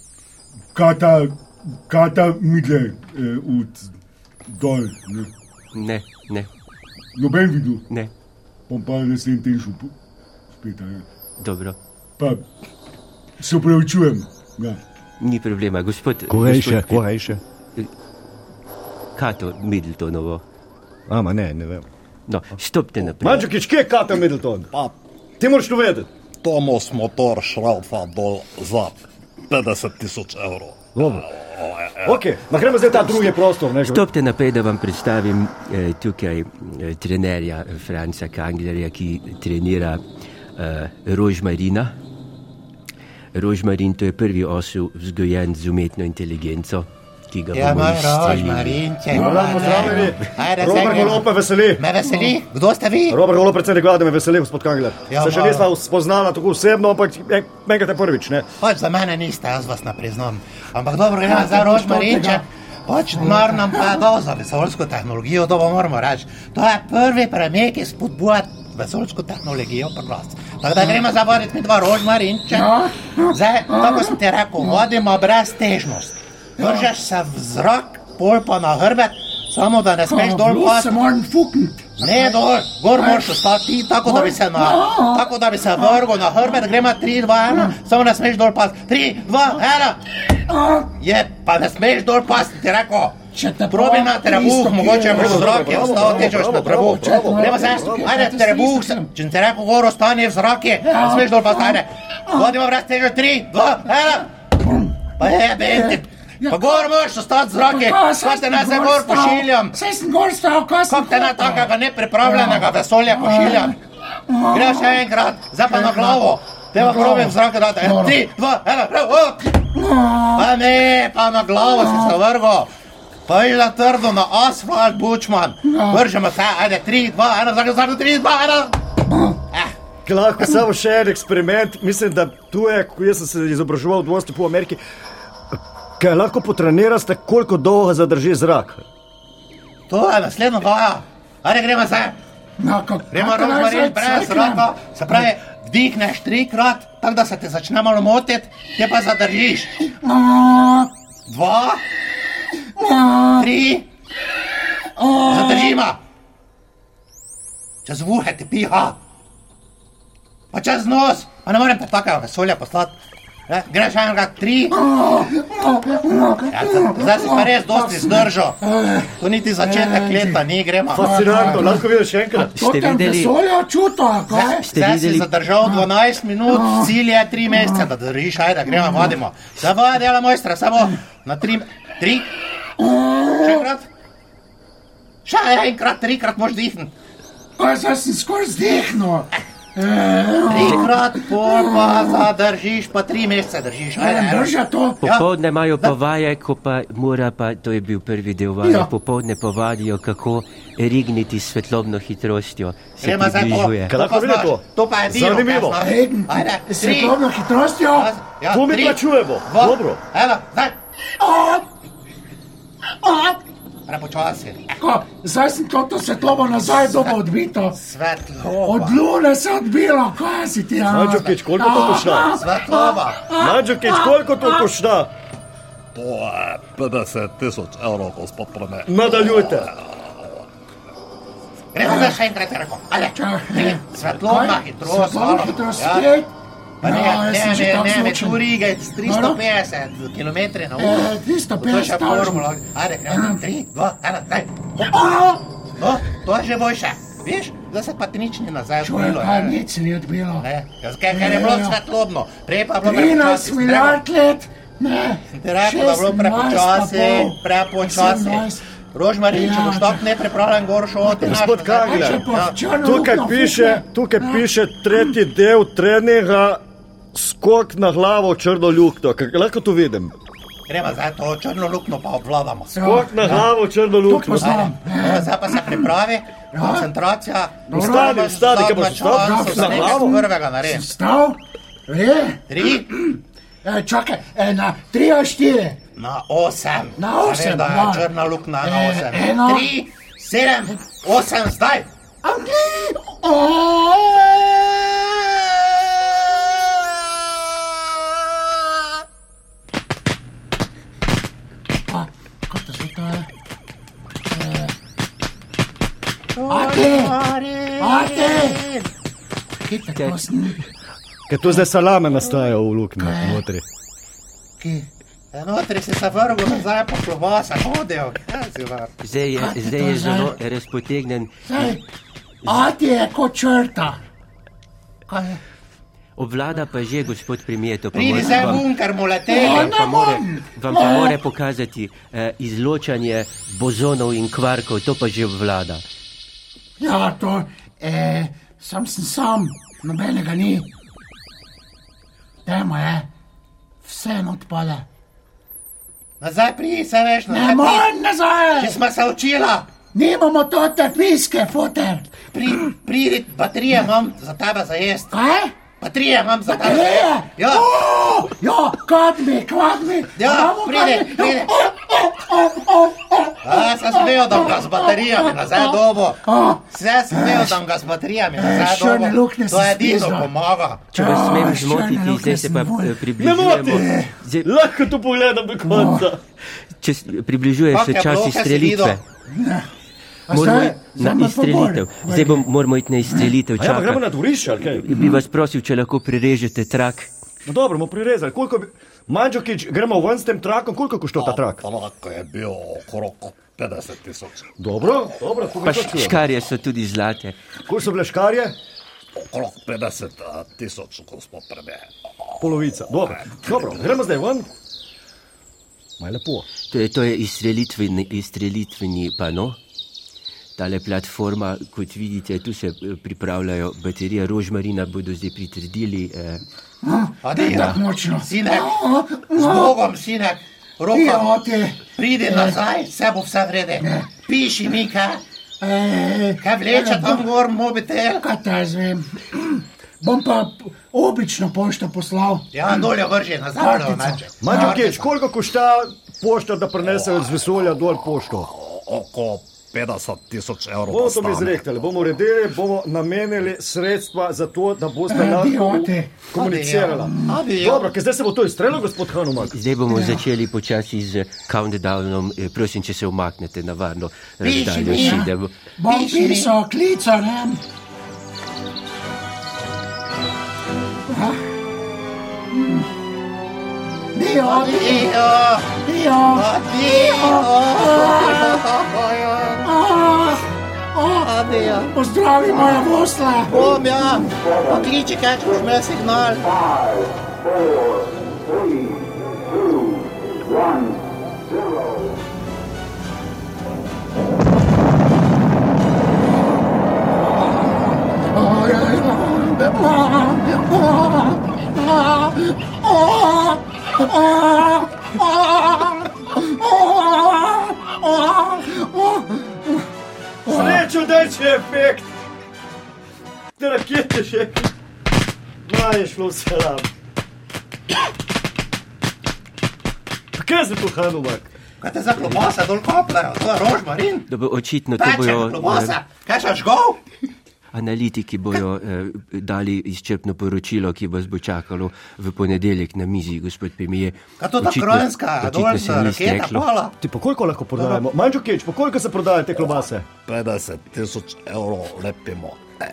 Kata, kata Midle eh, od dol. Ne, ne. ne. Noben videl? Ne. Bom pa naslednji teden šel spet. Ne. Dobro. Pa se upravičujem. Ja. Ni problema, gospod. Korejše, korejše. E, Kato Middletonovo. Ama ne, ne vem. No, stopite naprej. Mandžukič, kje je Kata Middleton? Pa Ti moraš to vedeti. Tomos motor šraufa dol za 50 tisoč evrov. Dobro. Ok, ma gremo zdaj v ta drugi prostor. Ne, Stopite naprej, da vam predstavim eh, tukaj eh, trenerja eh, Franca Kanglerja, ki trenira eh, Rožmarina. Rožmarin to je prvi osel vzgojen z umetno inteligenco, ki ga Ja, bomo izstrelili. rožmarinček. Hvala, pozdravljeni. Ajde, Robert Golob me veseli. Me veseli. Kdo ste vi? Robert Golob, predsednik vlade, me veseli, gospod Kangler. Ja, Se še nisva spoznala tako osebno, ampak enkrat je prvič, ne? Pač za mene niste, jaz vas ne priznam. Ampak dobro, gremo za rožmarinček. Pač denar nam pa dal za vesoljsko tehnologijo, to moramo reči. To je prvi premijer, ki spodbuja vesoljsko tehnologijo pri nas. Tako da gremo zavoditi mi dva rožmarinček. Zdaj, tako sem ti rekel, vodimo brez težnosti. Vržeš se v zrak, pol pa na hrbet, samo da ne smeš dol se pasti. moram fukniti. Ne, dol, gor moraš ostati, tako da bi se na, tako da bi se vrgel na hrbet, gremo 3, 2, 1, samo ne smeš dol pasti. 3, 2, 1. Je, pa ne smeš dol pasti, ti rekel. Če te Probi na trebuh, mogoče boš v zraku ostal, tečeš na trebuh. Gremo se, ajde, trebuh, se- če ti rekel, gor ostani v zraku, ne smeš dol pasti, ajde. Vodimo brez težo, 3, 2, 1. Pa je, benti. Pa gor moraš ostati v zraku, pa te ne se gor pošiljam. Saj sem gor stal, kaj sem Kako te na takega nepripravljenega vesolja pošiljam? Greš še enkrat, zdaj pa na glavo. Te pa probim v zrak dati. En, Tri, dva, ena! Pa ne, pa na glavo si se vrgo. Pa je na trdo, na asfalt, bučman. Vržemo se, ajde, tri, dva, ena, zrak, zrak, tri, dva, ena. Eh, Lahko samo še en eksperiment. Mislim, da tu je, ko jaz sem se izobraževal v dvosti po Ameriki, kaj lahko potrenirate, koliko dolgo zadrži zrak. to je naslednja vaja. Ajde, gremo. Na kako? Gremo rozmarin brez zraka, se pravi, vdihneš trikrat, tako da se te začne malo motiti, te pa zadržiš. Dva, tri, zadržima. Čez vuhe ti piha, pa čez nos, pa ne morem pa takega vesolja poslati. Eh, greš enkrat tri. Ja, zdaj- si pa res dosti zdržal. To niti začetek leta ni, gremo. Fascinantno, lahko vidiš še enkrat. To tam vesolje čuto, kaj? Ste videli- zadržal 12 minut, cilj je 3 mesece, da držiš, ajde, gremo, vadimo. Zdaj pa dela mojstra, samo na 3, 3, še enkrat. Še enkrat, trikrat moš dihniti. Pa zdaj sem skoraj zdihnil. Trikrat, pol pa zadržiš, pa 3 mesece držiš, eno. držati to. Popovdne imajo pa vaje, ko pa mora pa, to je bil prvi del vaje, Ja. popovdne pa vadijo, kako rigniti s svetlobno hitrostjo. Se Gremo zdaj to. pa vidi znaš, to? To pa je dino. Zanimivo. s tri. svetlobno hitrostjo. Ja, Tu mi tri, plačujemo. Dobro. Eno, zdaj. Prepočasi. Ko, zdaj sem to, to svetlobo nazaj dobo odbito. Svetloba. Od lune se odbilo, kaj si ti? ja? Mandžukič, koliko to košta? Svetloba. Mandžukič, koliko to košta? To je 50 tisoč evrov, gospod premijer. Nadaljujte. Gremo zdaj še enkrat, rekel. Čakaj. svetlobna Kaj? hitrost. Svetlobna malo. hitrost spet. Pa ne, Ja, ne, ne, ne, zmočen. tu rigaj s 350 km na uro. Eh, 350 To je še formula. Ajde, gremo, 3, 2, 1, zdaj. No, to je že boljše. Viš, zdaj se pa ti nič ni nazaj odbilo. kaj ne. nič se ni odbilo. Ne, ker ker je bilo Ja, ja. svetlobno, prej pa je bilo 13 prepočasi. milijard let. Ne, da je bilo 16 prepočasi, prepočasi. 17. Rožmarin, če Ja, boš tako nepripravljen, gor šel, Gospod pa Ja. v črno Tukaj piše, tukaj Ja. piše tretji del treninga, skok na glavo črno luknjo. Kaj- Lahko to vidim. Gremo zdaj to črno luknjo pa obvladamo. Skok na glavo črno To luknjo. poznam. No, zdaj pa se pripravi, koncentracija. Vstani, vstani, kaj boš vstal? vstal? Na glavo? Prvega naredim. Stav, re, Tri eh, čakaj, eh, na 3 ali 4. na osem. Na osem, Da je ja. črna luknja na Eh, osem. eno. Tri, sedem, osem, zdaj. Pa, Sem. Ker to zdaj salame nastajajo v luknji notri. Ki? Notri se vrgel nazaj po. Kaj si var? Zdaj je, Kaj je zdaj je za- zelo razpotegnen. Ati je kot črta. Kaj je? Obvlada pa že, gospod premijer, to pa Pridi bunker, mu leteli. vam pa more- Vam pa more pokazati eh, izločanje bozonov in kvarkov, to pa že obvlada. Ja, to, eh, sam sem sam, nobenega ni. Dajmo je, vse odpade. Nazaj pridi, se veš, nazaj. Ne morem nazaj! Če smo se učila. Nimamo to terpijske, foter. Pri, pridi, baterije imam za tebe za jesti. Kaj? Baterije imam za. Ja, ja, kadmi, kadmi. Ja, Imamo pridi, kadmi. pridi. O, o, o, o, o. A, sem smel, da ga z baterijami nazaj dobo. Vse sem smel, da ga z baterijami nazaj črne dobo. luknje To je edino pomaga. Če vas Ja, smem zmotiti, zdaj se pa eh, približujemo. Zdaj, Lahko to pogledam do konca. če s- približuje se čas bloke Moramo iti na izstrelitev. Zdaj bom, moramo iti na izstrelitev. Ja, pa gremo na dvorišče, ali kaj? Bi vas prosil, če lahko prirežete trak. No dobro, bomo prirezali. Koliko bi... Manđokič, gremo ven s tem trakom, koliko košta ta trak? Trak je bil okrog 50 tisoč. Dobro, dobro, to Pa bi š- čujem. škarje so tudi zlate. Koliko so bile škarje? Okrog 50 a, tisoč, gospod premijer. Polovica. Dobro, dobro gremo zdaj ven. Maj lepo. To je, to je izstrelitveni, izstrelitveni pano. Tale platforma, kot vidite, tu se eh, pripravljajo baterije rožmarina, bodo zdaj pritrdili. Eh, Adi, Da. Močno. Sinek, z Bogom, sinek, Ja, roka, ti. pridi nazaj, vse bo vse vrede. Piši mi, kaj, Eh, kaj vleče tam gor mobitel. Kaj te jaz vem? Bom pa obično pošto poslal. Ja, dolje vrži nazaj, meče. Manđokič, koliko košta pošta, da prenesejo z vesolja dol pošto? Oko 50 tisoč evrov. Bomo to stane. izrektali, bomo uredili, bomo namenili sredstva za to, da boste Eh, lahko idiote. komunicirali. Adijo. Dobro, ker zdaj se bo to izstrelilo, gospod Hanumak. zdaj bomo začeli počasi z countdownom. Eh, prosim, če se umaknete na varno Piši razdaljo. mi, ja. si, da bo- Bom Piši mi. pisal, klical, ne? Dio, Adijo, dio, adijo, adijo. pozdravi moja vosla. Bom ja, pokliči, kaj če boš imel signal. Srečo, da je efekt. Te rakete še. Maj je šlo vse lam. Kaj je to Hanumak? Kaj te za klobasa dol kopljajo, to je rožmarin. da bo očitno to Peče bojo. klobasa, eh, kaj še žgov? Analitiki bojo eh, dali izčrpno poročilo, ki vas bo čakalo v ponedeljek na mizi, gospod premijer. Kaj to ta Očitno- krojinska očitno dol se raketa steklo. pala? Ti pa koliko lahko prodajemo? Manđokič, pa koliko se prodajajo te klobase? 50 tisoč evrov lepimo. E,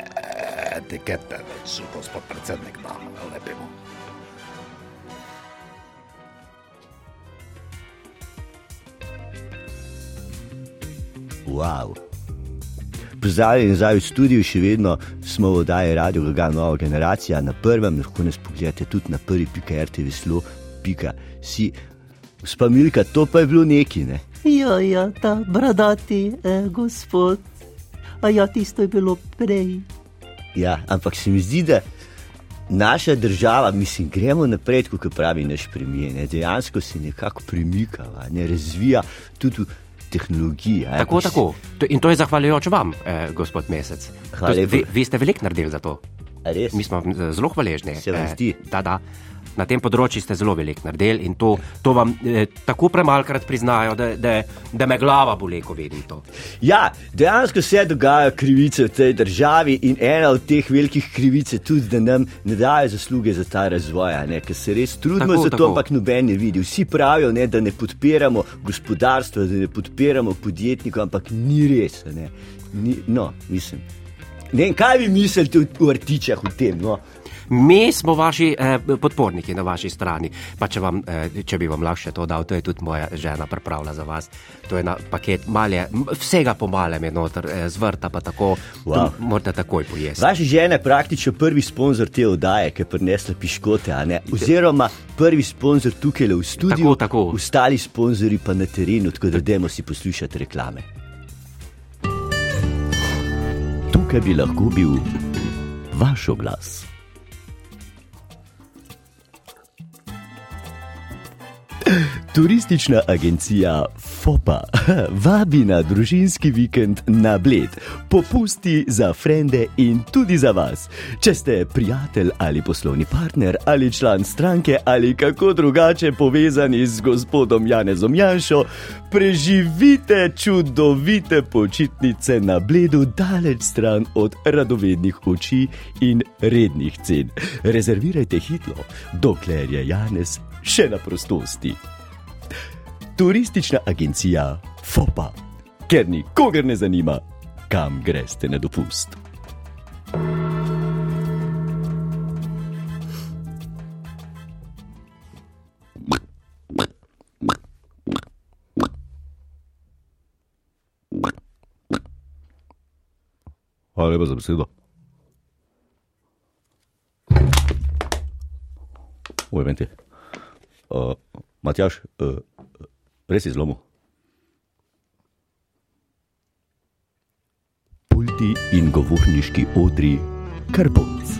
Etikete več, gospod predsednik, da lepimo. Wow. Pozdravljeni nazaj v studiu, še vedno smo v oddaji Radio Gaga Nova generacija, na prvem lahko nas pogledate tudi na prvi pika RTV slo, pika si. Gospa Milka, to pa je bilo neki, ne? Ja, ja, ta bradati eh, gospod. A ja, tisto je bilo prej. Ja, ampak se mi zdi, da naša država, mislim, gremo naprej, kot pravi naš premijer, ne? dejansko se nekako premika, ne razvija tudi v tehnologiji. a ja, Tako, pač tako. To, in to je zahvaljujoč vam, eh, gospod Mesec. Hvala To, vi, vi ste veliko naredili za to. Res? Mi smo eh, zelo hvaležni. Se vam eh, zdi? Da, da. Na tem področju ste zelo veliko naredili in to, to vam eh, tako premalkrat priznajo, da, da, da me glava boli, ko vidim to. Ja, dejansko se dogajajo krivice v tej državi in ena od teh velikih krivic je tudi, da nam ne dajo zasluge za ta razvoj, ker se res trudimo Tako, za to, tako. ampak noben ne vidi. Vsi pravijo, ne, da ne podpiramo gospodarstva, da ne podpiramo podjetnikov, ampak ni res. Ni, no, mislim. Ne vem, kaj vi mislite o artičah v tem? No? Mi smo vaši eh, podporniki na vaši strani. Pa če, vam, eh, če bi vam lahko še to dal, to je tudi moja žena pripravila za vas. To je na paket malje, vsega po malem je noter, eh, zvrta pa tako, Wow. morate takoj pojesti. Vaša žena je praktično prvi sponzor te oddaje, ki je prinesla piškote, oziroma prvi sponzor tukaj v studiu, Tako, tako. ostali sponzorji pa na terenu, tako da dajmo si poslušati reklame. Tukaj bi lahko bil vaš oglas. Turistična agencija FOPA vabi na družinski vikend na Bled, popusti za frende in tudi za vas. Če ste prijatelj ali poslovni partner ali član stranke ali kako drugače povezani z gospodom Janezom Janšo, preživite čudovite počitnice na Bledu, daleč stran od radovednih oči in rednih cen. Rezervirajte hitro, dokler je Janez še na prostosti. Turistična agencija FOPA, ker nikogar ne zanima, kam greste na dopust. Hvala lepa za besedo. Oj, venti. Uh, Matjaš, uh, res je zlomil. Pulti in govorniški odri, karbonc.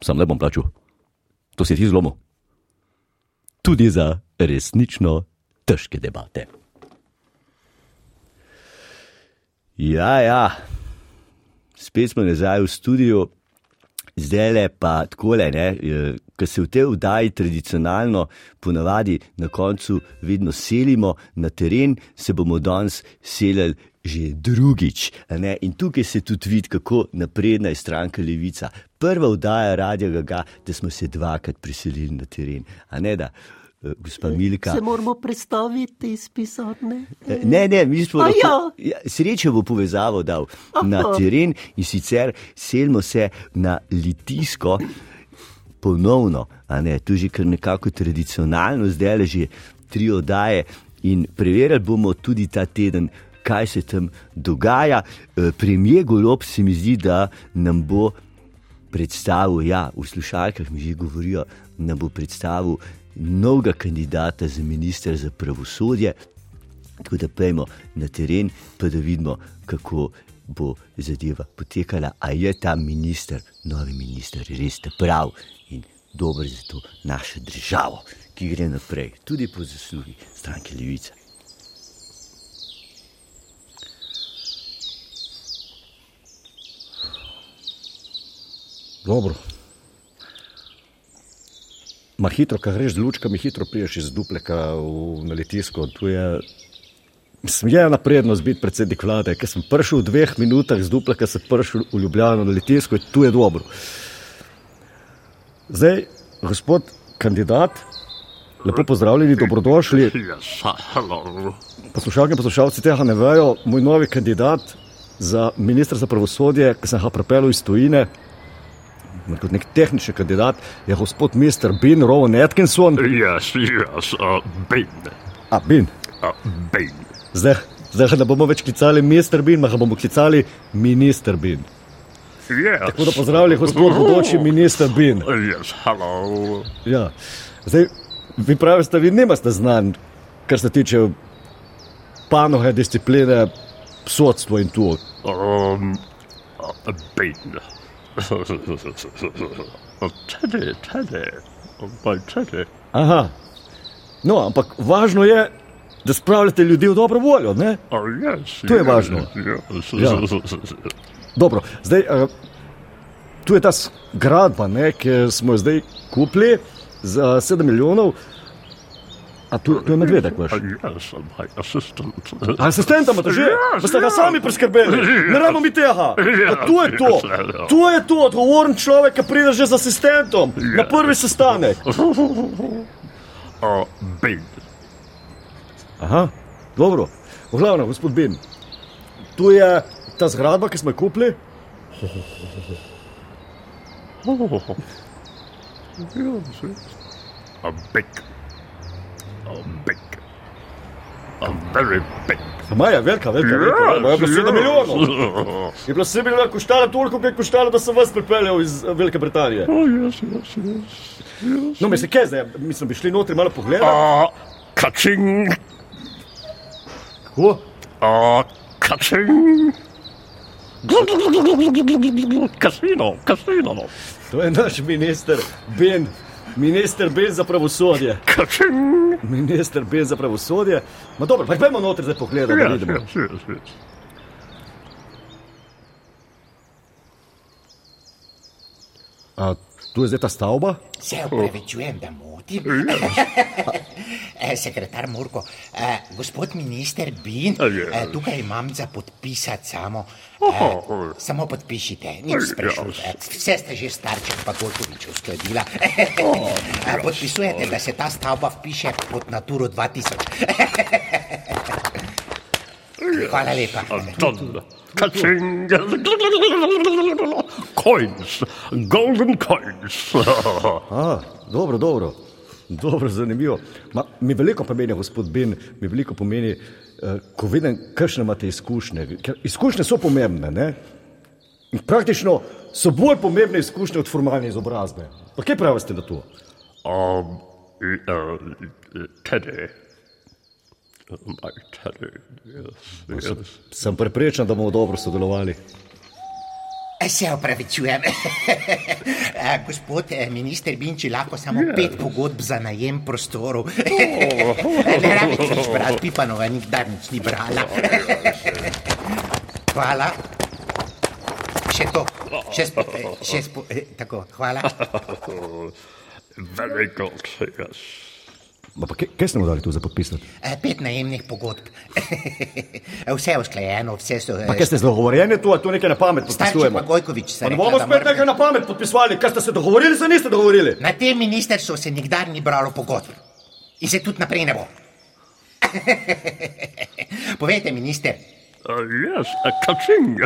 Sam ne bom plačal. To si ti zlomil. Tudi za resnično težke debate. Ja, ja, spet smo nazaj v studiu, zdaj le pa tako le, ker se v tej vdaji tradicionalno ponavadi na koncu vedno selimo na teren, se bomo danes selili že drugič. ne. In tukaj se tudi vidi, kako napredna je stranka Levica. Prva vdaja Radia Gaga, da smo se dvakrat preselili na teren. A ne da, eh, gospa Milka. Se moramo predstaviti iz pisarne. Eh, Ne, ne, mi smo A lahko, ja, srečo bo povezavo dal na Aha. teren in sicer selimo se na Litijsko. Ponovno, a ne, tu že kar nekako tradicionalno, zdaj le že tri oddaje in preverjali bomo tudi ta teden, kaj se tam dogaja. Eh, Premijer Golob se mi zdi, da nam bo predstavil, ja, v slušalkah mi že govorijo, nam bo predstavil novega kandidata za ministra za pravosodje. Tako da pojmo na teren, pa da vidimo, kako bo zadeva potekala. A je ta minister, novi minister, res ta prav in dober za to našo državo, ki gre naprej, tudi po zaslugi stranke Levice. Dobro. Ma hitro, ko greš z lučkami, hitro priješ iz dupleka v, na letisko. Tu je, mislim, je ena prednost biti predsednik vlade, ker sem prišel v dveh minutah z dupleka, sem prišel v Ljubljano na letisko in tu je dobro. Zdaj, gospod kandidat, lepo pozdravljeni, dobrodošli. Poslušalke in poslušalci tega ne vejo, moj novi kandidat za ministra za pravosodje, ki sem ga pripeljal iz Tujine, kot nek tehnični kandidat, je gospod Mr. Bin Rowan Atkinson. Yes, yes, uh, Bin. A, Bin. Uh, Bin. Zdaj, zdaj ne bomo več klicali Mr. Bin, ampak bomo klicali minister Bin. Yes. Tako da pozdravljeni, gospod bodoči minister Bin. Yes, hello. Ja. Zdaj, vi pravite, vi nimate znanj, kar se tiče panoge, discipline, sodstva in tu. Um, uh. Teddy, Teddy. My Teddy. Aha. No, ampak važno je, da spravljate ljudi v dobro voljo. Ne? Oh, yes. To je yes, važno. Yes. Ja. Dobro, zdaj, uh, tu je ta zgradba, ki smo jo zdaj kupili za 7 milijonov. A tu, tu je medvedek vaš. Uh, yes, my assistant. Asistenta imate že, Yes, pa ste ga yes. sami priskrbeli. Ne rabimo mi tega. Ja, Pa tu je to. ja. Tu je to, odgovoren človek, ki pride že z asistentom na prvi sestanek. Uh, Bin. Aha, dobro. V glavnem, gospod Bin, tu je ta zgradba, ki smo jo kupili? A big, a big, a very big. Maja, velika, velika, velika. Ja, je bilo 7 milijonov. Je bilo 7 milijonov, koštalo toliko, kot je koštalo, da sem vas pripeljal iz eh, Velike Britanije. Oh, yes, yes, yes. yes. No, mislim, kaj zdaj? Mislim, bi šli notri malo pogledati. Ah, catching. Kako? Ah, catching. Casino, casino. To je naš minister Ben, minister Ben za pravosodje. Catching. Minister Ben za pravosodje. Ma dobro, pa pojdimo notri zdaj Yes, vidimo. yes, yes, yes. A tu je zdaj ta stavba? Se upravičujem, da motim. Eh, Sekretar Murko, eh, gospod minister Bin, eh, tukaj imam za podpisati samo. Eh, samo podpišite, nič sprašujte. Vse ste že starček pa Golkovič uskladila. Eh, Podpisujete, da se ta stavba vpiše pod Naturo 2000. Hvala lepa. Done. Catching. Coins, golden coins. A, dobro, dobro. Dobro, zanimivo. Ma, mi veliko pomeni, gospod Ben, mi veliko pomeni, eh, ko vidim, kakšne imate izkušnje. Ker izkušnje so pomembne. Ne? In Praktično so bolj pomembne izkušnje od formalne izobrazbe. Pa kaj pravite na to? Um, uh, Teddy. Yes, yes. Sem prepričan, da bomo dobro sodelovali. Eh, Se upravičujem. Eh, Gospod eh, minister Binči, lahko samo pet pogodb za najem prostorov. Ne rabite nič brati, Pipanova nikdar nič ni brala. Hvala. Še to, še spo, eh, še spo, eh, tako, hvala. Very good, yes. Pa kaj, kaj ste mu dali tu za podpisati? Eh, Pet najemnih pogodb. Vse je usklajeno, vse so. Pa kaj ste se dogovorjeni tu, a tu nekaj na pamet podpisujemo? pa Gojkovič ne rekla, bomo spet mora nekaj na pamet podpisovali, kaj ste se dogovorili, se niste dogovorili. Na tem ministrstvu se nikdar ni bralo pogodb in se tudi naprej ne bo. Povejte, minister, yes, a catching.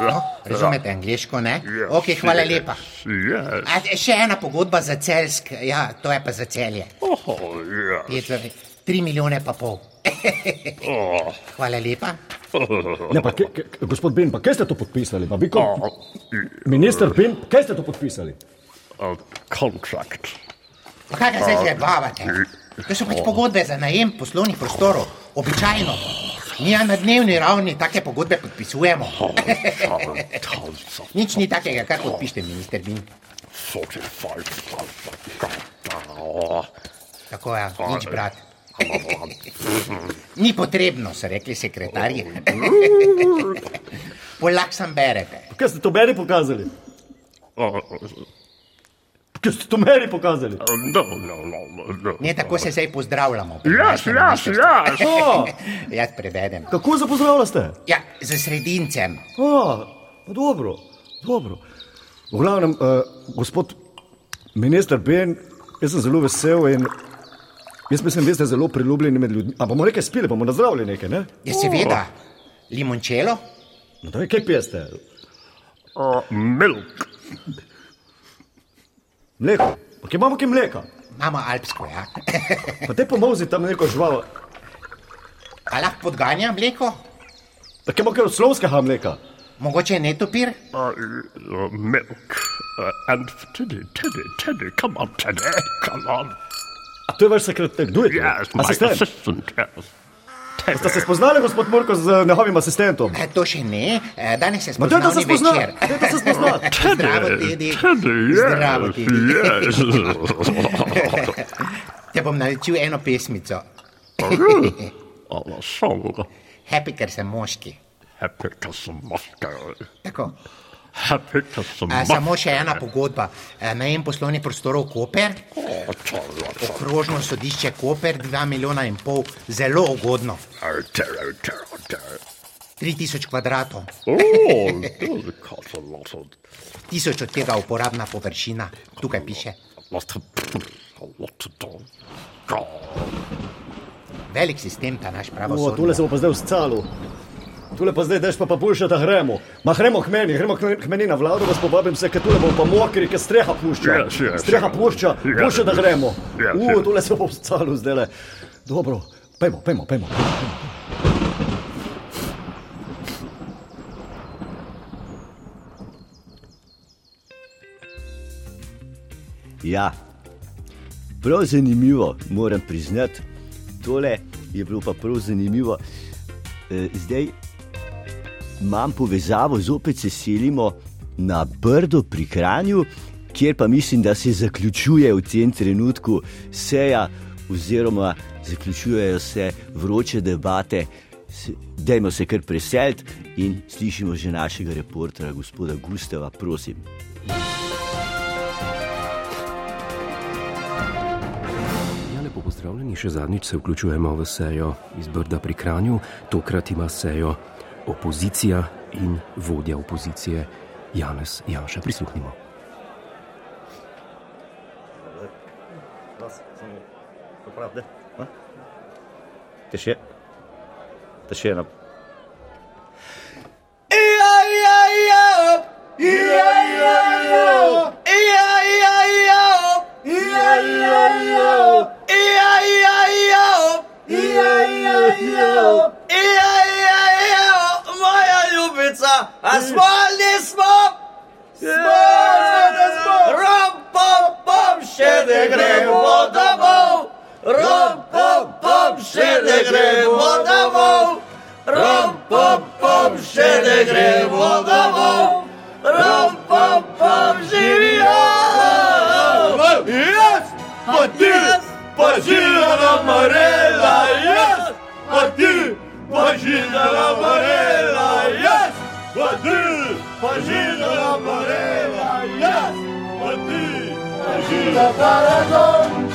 no, razumete angliško, ne? Yes, Ok, hvala lepa. Yes. A, še ena pogodba za celsk, ja, to je pa za celje. Oh, yes. Pet, tri milijone pa pol. Oh. Hvala lepa. Ne, pa, kaj, kaj, gospod Ben, pa kaj ste to podpisali? Pa, vi, ko, minister Ben, kaj ste to podpisali? A contract. Pa kaj ga zdaj zabavate? To so pač pogodbe za najem poslovnih prostorov, običajno. Mi ja na dnevni ravni take pogodbe podpisujemo. Nič ni takega, kar podpišete, minister Bin. 45. Tako je, nič brat. Ni potrebno, so rekli sekretarji. Polak sem berete. Kaj ste to meni pokazali? Kaj ste to meni pokazali? No, no, no, no. Ne, tako se zdaj pozdravljamo. yes, ministrstvu. yes. Jaz prevedem. Kako se pozdravljaste? Ja, za sredincem. A, pa dobro, dobro. V glavnem, uh, gospod minister Ben, jaz sem zelo vesel in jaz mislim, da ste zelo priljubljeni med ljudmi. A bomo nekaj spili, bomo nazdravili nekaj, ne? Ja, seveda. Limončelo? No, daj, kaj pijeste? Uh, milk. Mleko. Pa kje imamo kaj mleka? Imamo alpsko, ja. Pa te pomozi tam neko žival. A lahko podganja mleko? Pa kje imamo kaj od slovskega mleka? Mogoče je netopir? Uh, uh, milk. Uh, and Teddy, Teddy, Teddy, come on, Teddy, come on. A to je vaš sekretar, kdo je to? Yes, my Asistent. assistant, yes. Ste se spoznali, gospod Murko, z njegovim asistentom? E, to še ne. E, danes je Ma dajte se večer. dajte se spoznati. Zdravo, Tedi. Zdravo, yes, Tedi. yes. Te bom naučil eno pesmico. Oh, song. Happy, ker sem moški. Happy to some Moscow. Tako. Samo še ena pogodba. Najem poslovnih prostorov Koper, Oh, okrožno sodišče Koper, 2 milijona in pol, zelo ugodno. oh, terror, terror, terror. 3000 kvadratov, tisoč od tega uporabna površina. Tukaj piše. Velik sistem ta naš O, tole pravosodni. se bo pa zdaj uscalo. Tule pa zdaj, daš pa pa boljše, da gremo. Ma gremo k meni, gremo k meni na vlado, vas povabim se, ker tule bomo pa mokri, ker streha pušča. Ja, sure, Streha sure. pušča, Ja, boljše, da gremo. U, sure. tule se bo stalo zdaj. Dobro, pejmo, pejmo, pejmo. Ja, prav zanimivo, moram priznati. Tole je bilo pa prav zanimivo. E, zdaj imam povezavo, zopet se selimo na Brdo pri Kranju, kjer pa mislim, da se zaključuje v tem trenutku seja, oziroma zaključujejo se vroče debate. Dajmo se kar preseliti in slišimo že našega reportera, gospoda Gustava, prosim. Ja, pozdravljeni, še zadnjič se vključujemo v sejo iz Brda pri Kranju. Tokrat ima sejo opozicija in vodja opozicije Janez Janša. Prisluhnimo. Правда? А? Ти ще? Та ще на. Moja Ljubica, a smolni smo, smolni smo, rom pom pom, še ne gremo domov, rom pom pom, še ne gremo domov, rom pom pom, še ne gremo domov, rom pom pom, živijo. Jaz, pa ti, pa živela Marela, jaz, pa ti, pa živela Marela, jaz, pa ti, pa živela Marela, jaz, pa ti, pa živela Marela.